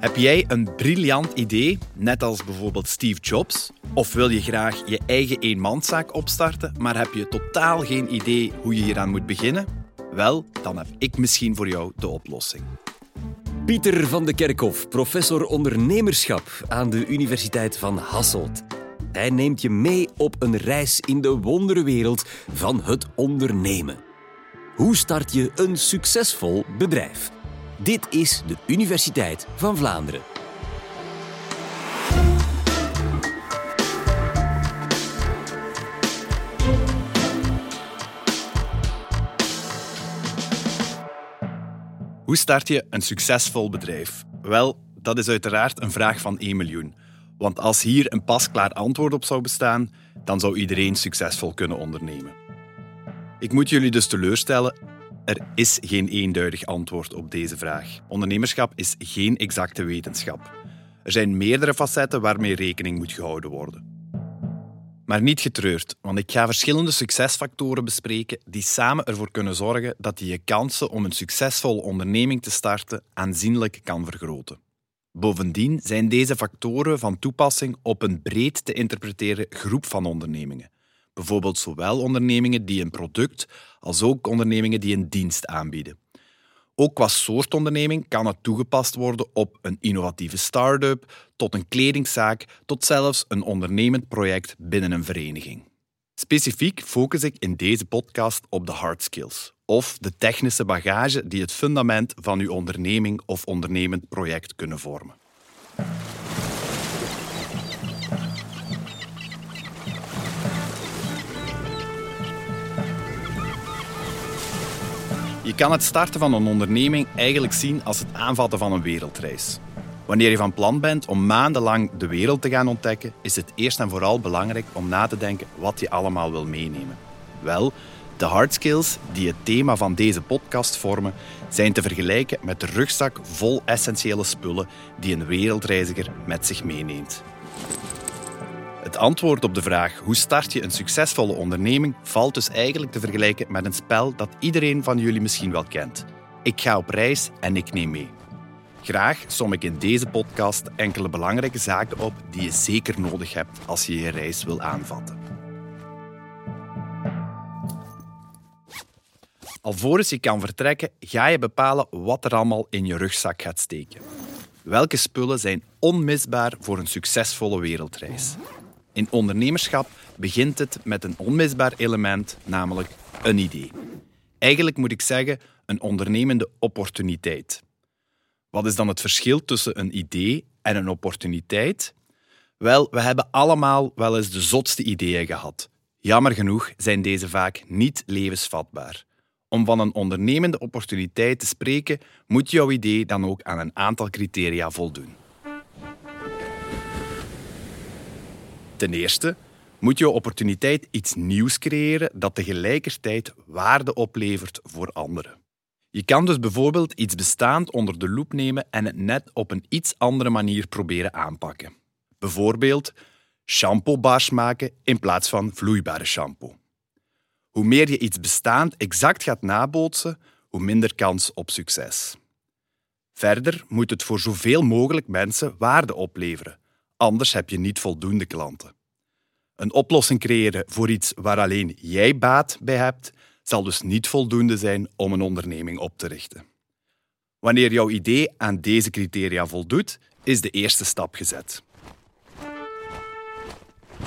Heb jij een briljant idee, net als bijvoorbeeld Steve Jobs? Of wil je graag je eigen eenmanszaak opstarten, maar heb je totaal geen idee hoe je hieraan moet beginnen? Wel, dan heb ik misschien voor jou de oplossing. Pieter van de Kerkhof, professor ondernemerschap aan de Universiteit van Hasselt. Hij neemt je mee op een reis in de wonderwereld van het ondernemen. Hoe start je een succesvol bedrijf? Dit is de Universiteit van Vlaanderen. Hoe start je een succesvol bedrijf? Wel, dat is uiteraard een vraag van 1 miljoen. Want als hier een pasklaar antwoord op zou bestaan, dan zou iedereen succesvol kunnen ondernemen. Ik moet jullie dus teleurstellen, er is geen eenduidig antwoord op deze vraag. Ondernemerschap is geen exacte wetenschap. Er zijn meerdere facetten waarmee rekening moet gehouden worden. Maar niet getreurd, want ik ga verschillende succesfactoren bespreken die samen ervoor kunnen zorgen dat je je kansen om een succesvolle onderneming te starten aanzienlijk kan vergroten. Bovendien zijn deze factoren van toepassing op een breed te interpreteren groep van ondernemingen. Bijvoorbeeld zowel ondernemingen die een product als ook ondernemingen die een dienst aanbieden. Ook qua soort onderneming kan het toegepast worden op een innovatieve start-up, tot een kledingzaak, tot zelfs een ondernemend project binnen een vereniging. Specifiek focus ik in deze podcast op de hard skills, of de technische bagage die het fundament van uw onderneming of ondernemend project kunnen vormen. Je kan het starten van een onderneming eigenlijk zien als het aanvatten van een wereldreis. Wanneer je van plan bent om maandenlang de wereld te gaan ontdekken, is het eerst en vooral belangrijk om na te denken wat je allemaal wil meenemen. Wel, de hard skills die het thema van deze podcast vormen, zijn te vergelijken met de rugzak vol essentiële spullen die een wereldreiziger met zich meeneemt. Het antwoord op de vraag hoe start je een succesvolle onderneming valt dus eigenlijk te vergelijken met een spel dat iedereen van jullie misschien wel kent. Ik ga op reis en ik neem mee. Graag som ik in deze podcast enkele belangrijke zaken op die je zeker nodig hebt als je je reis wil aanvatten. Alvorens je kan vertrekken, ga je bepalen wat er allemaal in je rugzak gaat steken. Welke spullen zijn onmisbaar voor een succesvolle wereldreis? In ondernemerschap begint het met een onmisbaar element, namelijk een idee. Eigenlijk moet ik zeggen een ondernemende opportuniteit. Wat is dan het verschil tussen een idee en een opportuniteit? Wel, we hebben allemaal wel eens de zotste ideeën gehad. Jammer genoeg zijn deze vaak niet levensvatbaar. Om van een ondernemende opportuniteit te spreken, moet jouw idee dan ook aan een aantal criteria voldoen. Ten eerste moet je opportuniteit iets nieuws creëren dat tegelijkertijd waarde oplevert voor anderen. Je kan dus bijvoorbeeld iets bestaand onder de loep nemen en het net op een iets andere manier proberen aanpakken. Bijvoorbeeld shampoobars maken in plaats van vloeibare shampoo. Hoe meer je iets bestaand exact gaat nabootsen, hoe minder kans op succes. Verder moet het voor zoveel mogelijk mensen waarde opleveren, anders heb je niet voldoende klanten. Een oplossing creëren voor iets waar alleen jij baat bij hebt, zal dus niet voldoende zijn om een onderneming op te richten. Wanneer jouw idee aan deze criteria voldoet, is de eerste stap gezet.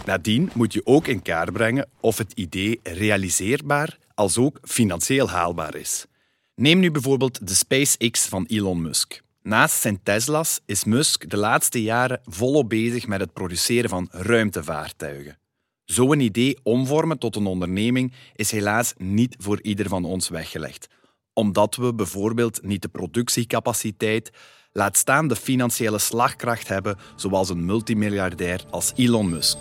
Nadien moet je ook in kaart brengen of het idee realiseerbaar als ook financieel haalbaar is. Neem nu bijvoorbeeld de SpaceX van Elon Musk. Naast zijn Tesla's is Musk de laatste jaren volop bezig met het produceren van ruimtevaartuigen. Zo'n idee omvormen tot een onderneming is helaas niet voor ieder van ons weggelegd, omdat we bijvoorbeeld niet de productiecapaciteit, laat staan de financiële slagkracht hebben zoals een multimiljardair als Elon Musk.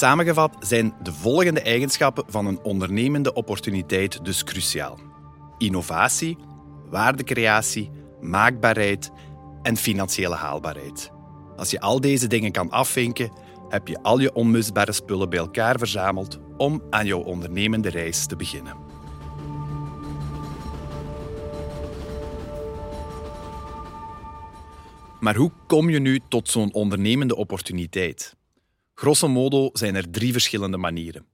Samengevat zijn de volgende eigenschappen van een ondernemende opportuniteit dus cruciaal: innovatie, waardecreatie, maakbaarheid en financiële haalbaarheid. Als je al deze dingen kan afvinken, heb je al je onmisbare spullen bij elkaar verzameld om aan jouw ondernemende reis te beginnen. Maar hoe kom je nu tot zo'n ondernemende opportuniteit? Grosso modo zijn er drie verschillende manieren.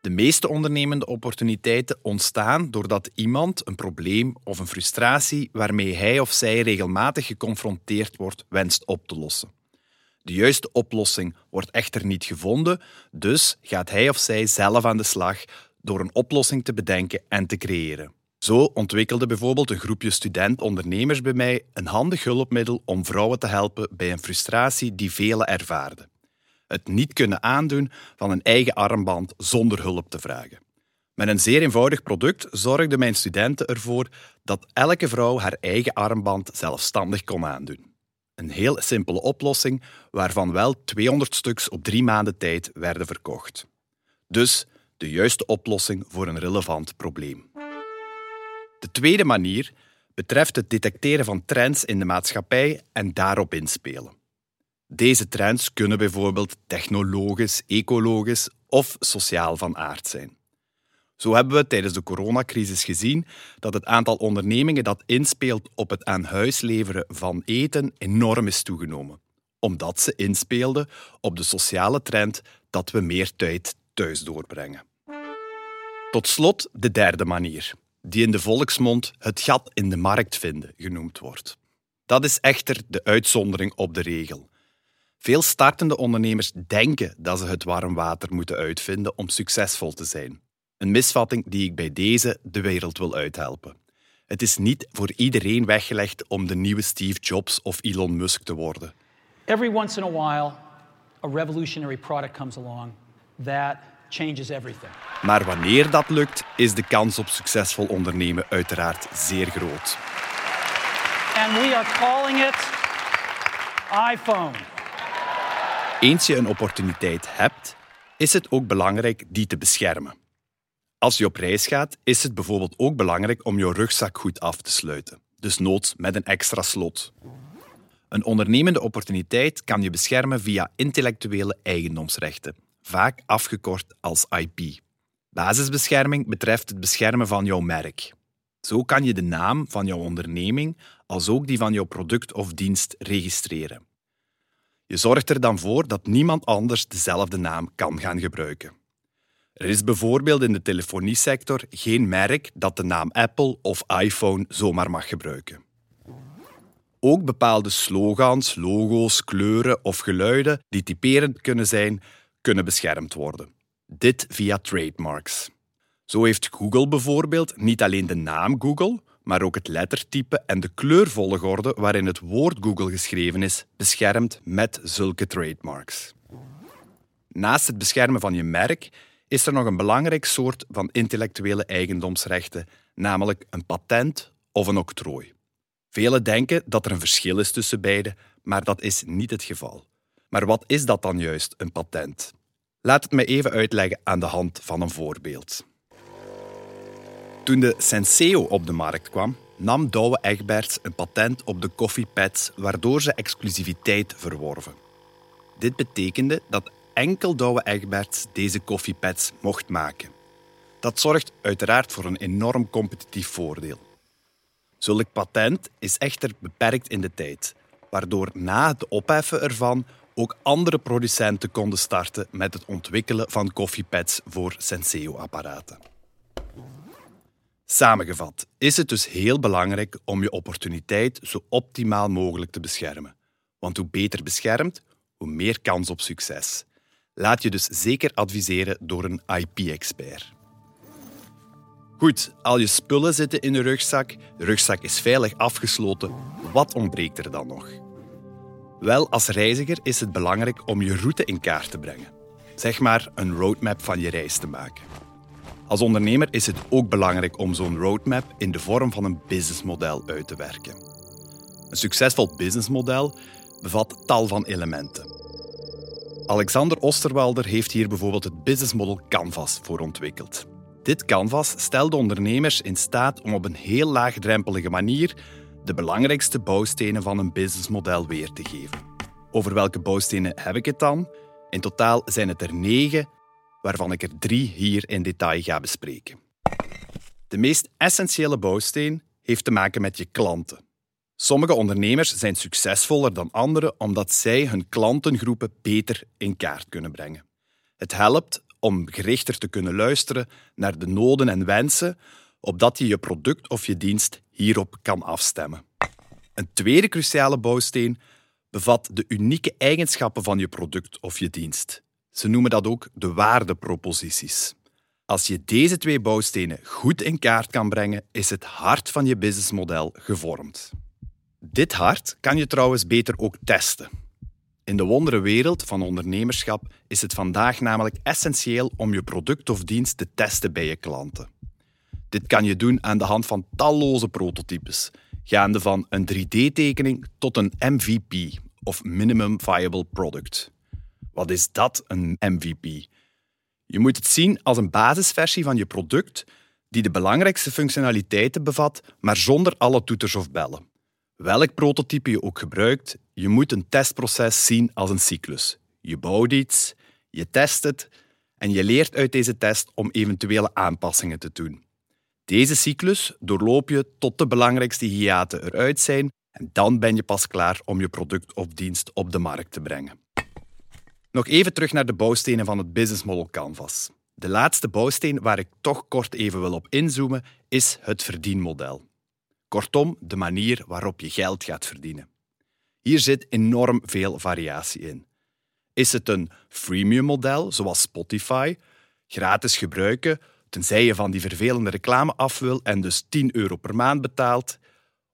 De meeste ondernemende opportuniteiten ontstaan doordat iemand een probleem of een frustratie waarmee hij of zij regelmatig geconfronteerd wordt wenst op te lossen. De juiste oplossing wordt echter niet gevonden, dus gaat hij of zij zelf aan de slag door een oplossing te bedenken en te creëren. Zo ontwikkelde bijvoorbeeld een groepje student-ondernemers bij mij een handig hulpmiddel om vrouwen te helpen bij een frustratie die velen ervaarden. Het niet kunnen aandoen van een eigen armband zonder hulp te vragen. Met een zeer eenvoudig product zorgden mijn studenten ervoor dat elke vrouw haar eigen armband zelfstandig kon aandoen. Een heel simpele oplossing waarvan wel 200 stuks op drie maanden tijd werden verkocht. Dus de juiste oplossing voor een relevant probleem. De tweede manier betreft het detecteren van trends in de maatschappij en daarop inspelen. Deze trends kunnen bijvoorbeeld technologisch, ecologisch of sociaal van aard zijn. Zo hebben we tijdens de coronacrisis gezien dat het aantal ondernemingen dat inspeelt op het aan huis leveren van eten enorm is toegenomen, omdat ze inspeelden op de sociale trend dat we meer tijd thuis doorbrengen. Tot slot de derde manier, die in de volksmond het gat in de markt vinden genoemd wordt. Dat is echter de uitzondering op de regel. Veel startende ondernemers denken dat ze het warm water moeten uitvinden om succesvol te zijn. Een misvatting die ik bij deze de wereld wil uithelpen. Het is niet voor iedereen weggelegd om de nieuwe Steve Jobs of Elon Musk te worden. Every once in a while, a revolutionary product comes along that changes everything. Maar wanneer dat lukt, is de kans op succesvol ondernemen uiteraard zeer groot. And we are calling it iPhone. Eens je een opportuniteit hebt, is het ook belangrijk die te beschermen. Als je op reis gaat, is het bijvoorbeeld ook belangrijk om je rugzak goed af te sluiten, dus noods met een extra slot. Een ondernemende opportuniteit kan je beschermen via intellectuele eigendomsrechten, vaak afgekort als IP. Basisbescherming betreft het beschermen van jouw merk. Zo kan je de naam van jouw onderneming als ook die van jouw product of dienst registreren. Je zorgt er dan voor dat niemand anders dezelfde naam kan gaan gebruiken. Er is bijvoorbeeld in de telefoniesector geen merk dat de naam Apple of iPhone zomaar mag gebruiken. Ook bepaalde slogans, logo's, kleuren of geluiden die typerend kunnen zijn, kunnen beschermd worden. Dit via trademarks. Zo heeft Google bijvoorbeeld niet alleen de naam Google, maar ook het lettertype en de kleurvolgorde waarin het woord Google geschreven is, beschermd met zulke trademarks. Naast het beschermen van je merk is er nog een belangrijk soort van intellectuele eigendomsrechten, namelijk een patent of een octrooi. Velen denken dat er een verschil is tussen beide, maar dat is niet het geval. Maar wat is dat dan juist, een patent? Laat het me even uitleggen aan de hand van een voorbeeld. Toen de Senseo op de markt kwam, nam Douwe Egberts een patent op de koffiepads, waardoor ze exclusiviteit verworven. Dit betekende dat enkel Douwe Egberts deze koffiepads mocht maken. Dat zorgt uiteraard voor een enorm competitief voordeel. Zulk patent is echter beperkt in de tijd, waardoor na het opheffen ervan ook andere producenten konden starten met het ontwikkelen van koffiepads voor Senseo-apparaten. Samengevat is het dus heel belangrijk om je opportuniteit zo optimaal mogelijk te beschermen. Want hoe beter beschermd, hoe meer kans op succes. Laat je dus zeker adviseren door een IP-expert. Goed, al je spullen zitten in de rugzak, de rugzak is veilig afgesloten. Wat ontbreekt er dan nog? Wel, als reiziger is het belangrijk om je route in kaart te brengen. Zeg maar een roadmap van je reis te maken. Als ondernemer is het ook belangrijk om zo'n roadmap in de vorm van een businessmodel uit te werken. Een succesvol businessmodel bevat tal van elementen. Alexander Osterwalder heeft hier bijvoorbeeld het businessmodel Canvas voor ontwikkeld. Dit Canvas stelt ondernemers in staat om op een heel laagdrempelige manier de belangrijkste bouwstenen van een businessmodel weer te geven. Over welke bouwstenen heb ik het dan? In totaal zijn het er negen, waarvan ik er drie hier in detail ga bespreken. De meest essentiële bouwsteen heeft te maken met je klanten. Sommige ondernemers zijn succesvoller dan anderen omdat zij hun klantengroepen beter in kaart kunnen brengen. Het helpt om gerichter te kunnen luisteren naar de noden en wensen, opdat je je product of je dienst hierop kan afstemmen. Een tweede cruciale bouwsteen bevat de unieke eigenschappen van je product of je dienst. Ze noemen dat ook de waardeproposities. Als je deze twee bouwstenen goed in kaart kan brengen, is het hart van je businessmodel gevormd. Dit hart kan je trouwens beter ook testen. In de wonderenwereld van ondernemerschap is het vandaag namelijk essentieel om je product of dienst te testen bij je klanten. Dit kan je doen aan de hand van talloze prototypes, gaande van een 3D-tekening tot een MVP of Minimum Viable Product. Wat is dat, een MVP? Je moet het zien als een basisversie van je product die de belangrijkste functionaliteiten bevat, maar zonder alle toeters of bellen. Welk prototype je ook gebruikt, je moet een testproces zien als een cyclus. Je bouwt iets, je test het en je leert uit deze test om eventuele aanpassingen te doen. Deze cyclus doorloop je tot de belangrijkste hiaten eruit zijn en dan ben je pas klaar om je product of dienst op de markt te brengen. Nog even terug naar de bouwstenen van het Business Model Canvas. De laatste bouwsteen waar ik toch kort even wil op inzoomen is het verdienmodel. Kortom, de manier waarop je geld gaat verdienen. Hier zit enorm veel variatie in. Is het een freemium model, zoals Spotify, gratis gebruiken, tenzij je van die vervelende reclame af wil en dus 10 euro per maand betaalt?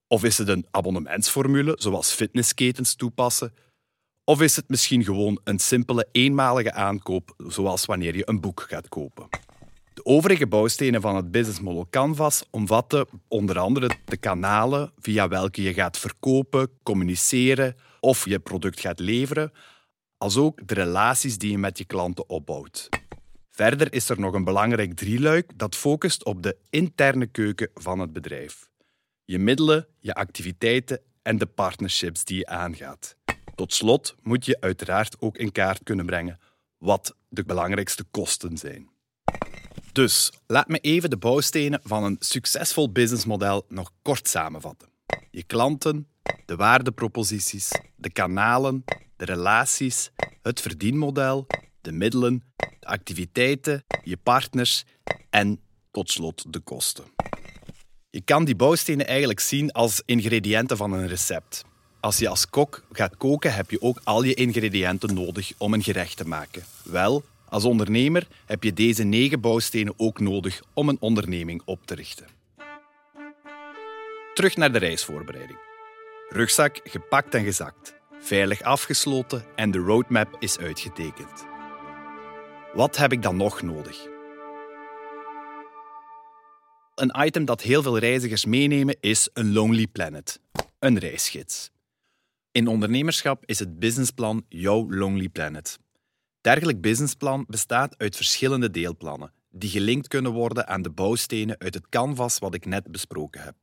Of is het een abonnementsformule, zoals fitnessketens toepassen? Of is het misschien gewoon een simpele eenmalige aankoop, zoals wanneer je een boek gaat kopen? De overige bouwstenen van het Business Model Canvas omvatten onder andere de kanalen via welke je gaat verkopen, communiceren of je product gaat leveren, als ook de relaties die je met je klanten opbouwt. Verder is er nog een belangrijk drieluik dat focust op de interne keuken van het bedrijf. Je middelen, je activiteiten en de partnerships die je aangaat. Tot slot moet je uiteraard ook in kaart kunnen brengen wat de belangrijkste kosten zijn. Dus laat me even de bouwstenen van een succesvol businessmodel nog kort samenvatten. Je klanten, de waardeproposities, de kanalen, de relaties, het verdienmodel, de middelen, de activiteiten, je partners en tot slot de kosten. Je kan die bouwstenen eigenlijk zien als ingrediënten van een recept. Als je als kok gaat koken, heb je ook al je ingrediënten nodig om een gerecht te maken. Wel, als ondernemer heb je deze negen bouwstenen ook nodig om een onderneming op te richten. Terug naar de reisvoorbereiding. Rugzak gepakt en gezakt, veilig afgesloten en de roadmap is uitgetekend. Wat heb ik dan nog nodig? Een item dat heel veel reizigers meenemen is een Lonely Planet, een reisgids. In ondernemerschap is het businessplan jouw Lonely Planet. Dergelijk businessplan bestaat uit verschillende deelplannen die gelinkt kunnen worden aan de bouwstenen uit het canvas wat ik net besproken heb.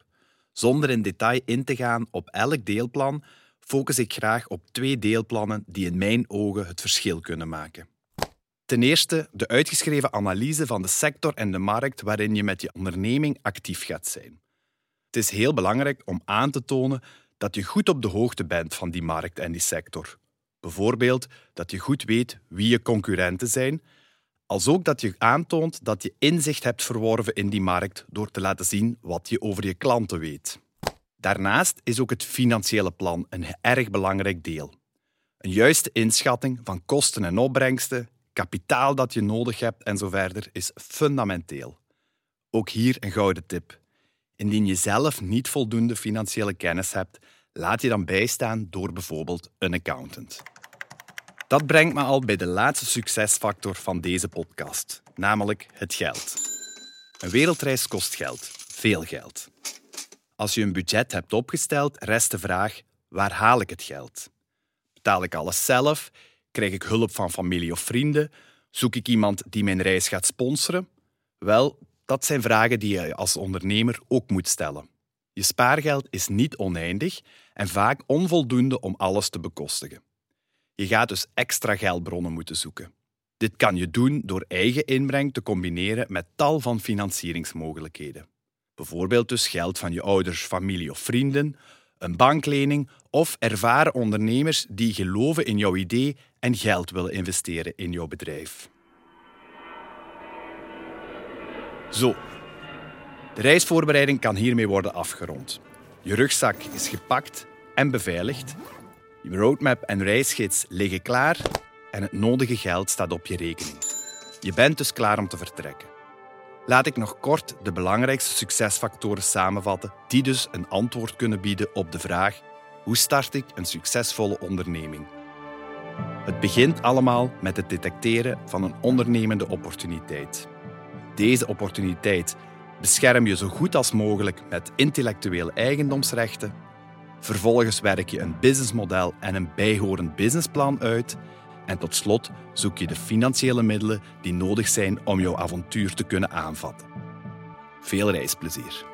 Zonder in detail in te gaan op elk deelplan, focus ik graag op twee deelplannen die in mijn ogen het verschil kunnen maken. Ten eerste de uitgeschreven analyse van de sector en de markt waarin je met je onderneming actief gaat zijn. Het is heel belangrijk om aan te tonen dat je goed op de hoogte bent van die markt en die sector. Bijvoorbeeld dat je goed weet wie je concurrenten zijn, als ook dat je aantoont dat je inzicht hebt verworven in die markt door te laten zien wat je over je klanten weet. Daarnaast is ook het financiële plan een erg belangrijk deel. Een juiste inschatting van kosten en opbrengsten, kapitaal dat je nodig hebt en zo verder is fundamenteel. Ook hier een gouden tip. Indien je zelf niet voldoende financiële kennis hebt, laat je dan bijstaan door bijvoorbeeld een accountant. Dat brengt me al bij de laatste succesfactor van deze podcast, namelijk het geld. Een wereldreis kost geld, veel geld. Als je een budget hebt opgesteld, rest de vraag: waar haal ik het geld? Betaal ik alles zelf? Krijg ik hulp van familie of vrienden? Zoek ik iemand die mijn reis gaat sponsoren? Wel, dat zijn vragen die je als ondernemer ook moet stellen. Je spaargeld is niet oneindig en vaak onvoldoende om alles te bekostigen. Je gaat dus extra geldbronnen moeten zoeken. Dit kan je doen door eigen inbreng te combineren met tal van financieringsmogelijkheden. Bijvoorbeeld dus geld van je ouders, familie of vrienden, een banklening of ervaren ondernemers die geloven in jouw idee en geld willen investeren in jouw bedrijf. Zo, de reisvoorbereiding kan hiermee worden afgerond. Je rugzak is gepakt en beveiligd. Je roadmap en reisgids liggen klaar en het nodige geld staat op je rekening. Je bent dus klaar om te vertrekken. Laat ik nog kort de belangrijkste succesfactoren samenvatten, die dus een antwoord kunnen bieden op de vraag: hoe start ik een succesvolle onderneming? Het begint allemaal met het detecteren van een ondernemende opportuniteit. Deze opportuniteit bescherm je zo goed als mogelijk met intellectuele eigendomsrechten. Vervolgens werk je een businessmodel en een bijhorend businessplan uit. En tot slot zoek je de financiële middelen die nodig zijn om jouw avontuur te kunnen aanvatten. Veel reisplezier.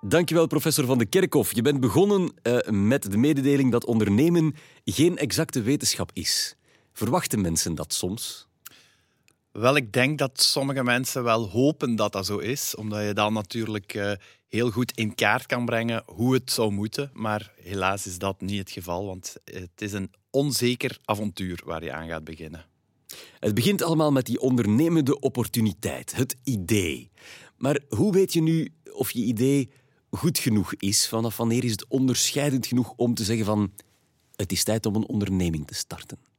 Dankjewel, professor Van de Kerkhof. Je bent begonnen uh, met de mededeling dat ondernemen geen exacte wetenschap is. Verwachten mensen dat soms? Wel, ik denk dat sommige mensen wel hopen dat dat zo is, omdat je dan natuurlijk uh, heel goed in kaart kan brengen hoe het zou moeten. Maar helaas is dat niet het geval, want het is een onzeker avontuur waar je aan gaat beginnen. Het begint allemaal met die ondernemende opportuniteit, het idee. Maar hoe weet je nu of je idee goed genoeg is? Vanaf wanneer is het onderscheidend genoeg om te zeggen van het is tijd om een onderneming te starten?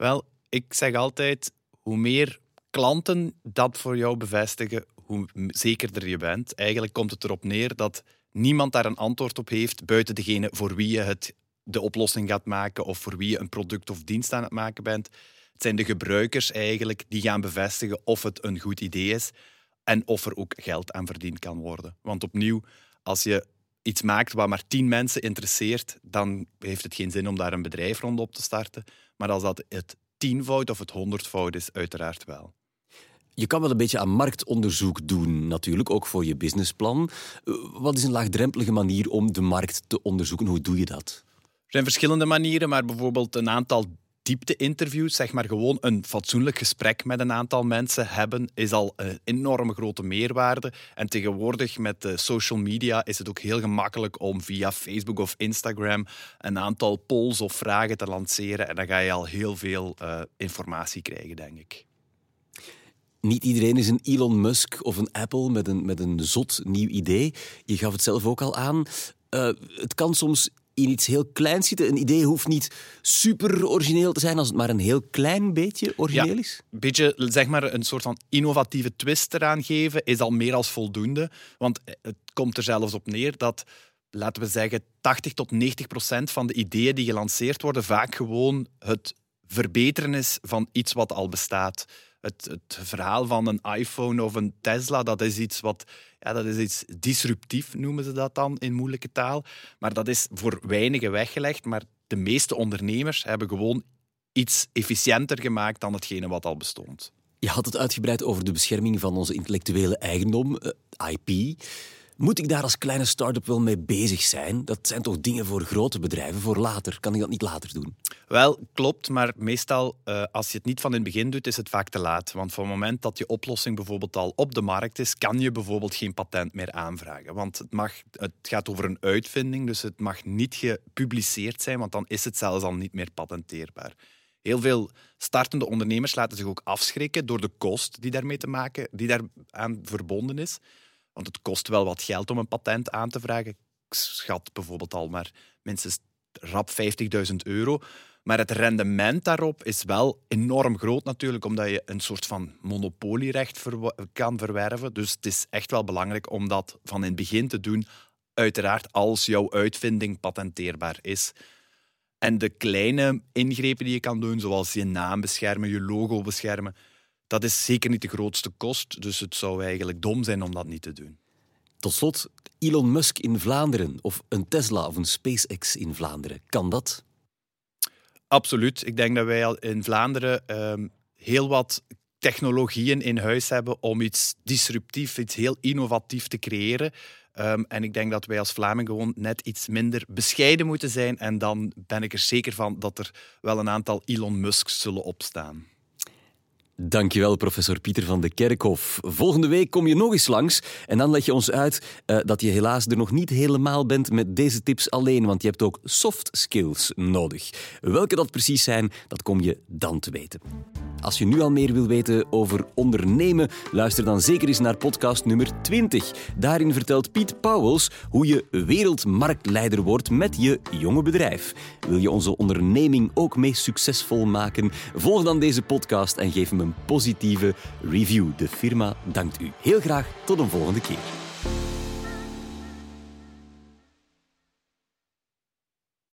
Wel, ik zeg altijd, hoe meer klanten dat voor jou bevestigen, hoe zekerder je bent. Eigenlijk komt het erop neer dat niemand daar een antwoord op heeft buiten degene voor wie je het, de oplossing gaat maken of voor wie je een product of dienst aan het maken bent. Het zijn de gebruikers eigenlijk die gaan bevestigen of het een goed idee is en of er ook geld aan verdiend kan worden. Want opnieuw, als je iets maakt wat maar tien mensen interesseert, dan heeft het geen zin om daar een bedrijf rond op te starten. Maar als dat het tienvoud of het honderdvoud is, uiteraard wel. Je kan wel een beetje aan marktonderzoek doen, natuurlijk, ook voor je businessplan. Eh, wat is een laagdrempelige manier om de markt te onderzoeken? Hoe doe je dat? Er zijn verschillende manieren, maar bijvoorbeeld een aantal diepte-interviews, zeg maar gewoon een fatsoenlijk gesprek met een aantal mensen hebben, is al een enorme grote meerwaarde. En tegenwoordig met de social media is het ook heel gemakkelijk om via Facebook of Instagram een aantal polls of vragen te lanceren. En dan ga je al heel veel uh, informatie krijgen, denk ik. Niet iedereen is een Elon Musk of een Apple met een, met een zot nieuw idee. Je gaf het zelf ook al aan. Uh, het kan soms in iets heel kleins zitten. Een idee hoeft niet super origineel te zijn als het maar een heel klein beetje origineel is. Een beetje, zeg maar, een soort van innovatieve twist eraan geven is al meer als voldoende. Want het komt er zelfs op neer dat, laten we zeggen, 80 tot 90 procent van de ideeën die gelanceerd worden vaak gewoon het verbeteren is van iets wat al bestaat het, het verhaal van een iPhone of een Tesla, dat is iets wat ja, dat is iets disruptief, noemen ze dat dan in moeilijke taal. Maar dat is voor weinigen weggelegd. Maar de meeste ondernemers hebben gewoon iets efficiënter gemaakt dan hetgene wat al bestond. Je had het uitgebreid over de bescherming van onze intellectuele eigendom, eh, IP. Moet ik daar als kleine start-up wel mee bezig zijn? Dat zijn toch dingen voor grote bedrijven, voor later. Kan ik dat niet later doen? Wel, klopt, maar meestal uh, als je het niet van in het begin doet, is het vaak te laat. Want van het moment dat je oplossing bijvoorbeeld al op de markt is, kan je bijvoorbeeld geen patent meer aanvragen. Want het, mag, het gaat over een uitvinding, dus het mag niet gepubliceerd zijn, want dan is het zelfs al niet meer patenteerbaar. Heel veel startende ondernemers laten zich ook afschrikken door de kost die daarmee te maken, die daaraan verbonden is. Want het kost wel wat geld om een patent aan te vragen. Ik schat bijvoorbeeld al maar minstens rap 50.000 euro. Maar het rendement daarop is wel enorm groot natuurlijk, omdat je een soort van monopolierecht kan verwerven. Dus het is echt wel belangrijk om dat van in het begin te doen. Uiteraard als jouw uitvinding patenteerbaar is. En de kleine ingrepen die je kan doen, zoals je naam beschermen, je logo beschermen, dat is zeker niet de grootste kost. Dus het zou eigenlijk dom zijn om dat niet te doen. Tot slot, Elon Musk in Vlaanderen of een Tesla of een SpaceX in Vlaanderen. Kan dat? Absoluut. Ik denk dat wij al in Vlaanderen ehm, heel wat technologieën in huis hebben om iets disruptief, iets heel innovatief te creëren. Ehm, en ik denk dat wij als Vlaming gewoon net iets minder bescheiden moeten zijn. En dan ben ik er zeker van dat er wel een aantal Elon Musks zullen opstaan. Dankjewel, professor Pieter van de Kerkhof. Volgende week kom je nog eens langs en dan leg je ons uit uh, dat je helaas er nog niet helemaal bent met deze tips alleen, want je hebt ook soft skills nodig. Welke dat precies zijn, dat kom je dan te weten. Als je nu al meer wil weten over ondernemen, luister dan zeker eens naar podcast nummer 20. Daarin vertelt Piet Pauwels hoe je wereldmarktleider wordt met je jonge bedrijf. Wil je onze onderneming ook mee succesvol maken? Volg dan deze podcast en geef hem positieve review. De firma dankt u. Heel graag tot een volgende keer.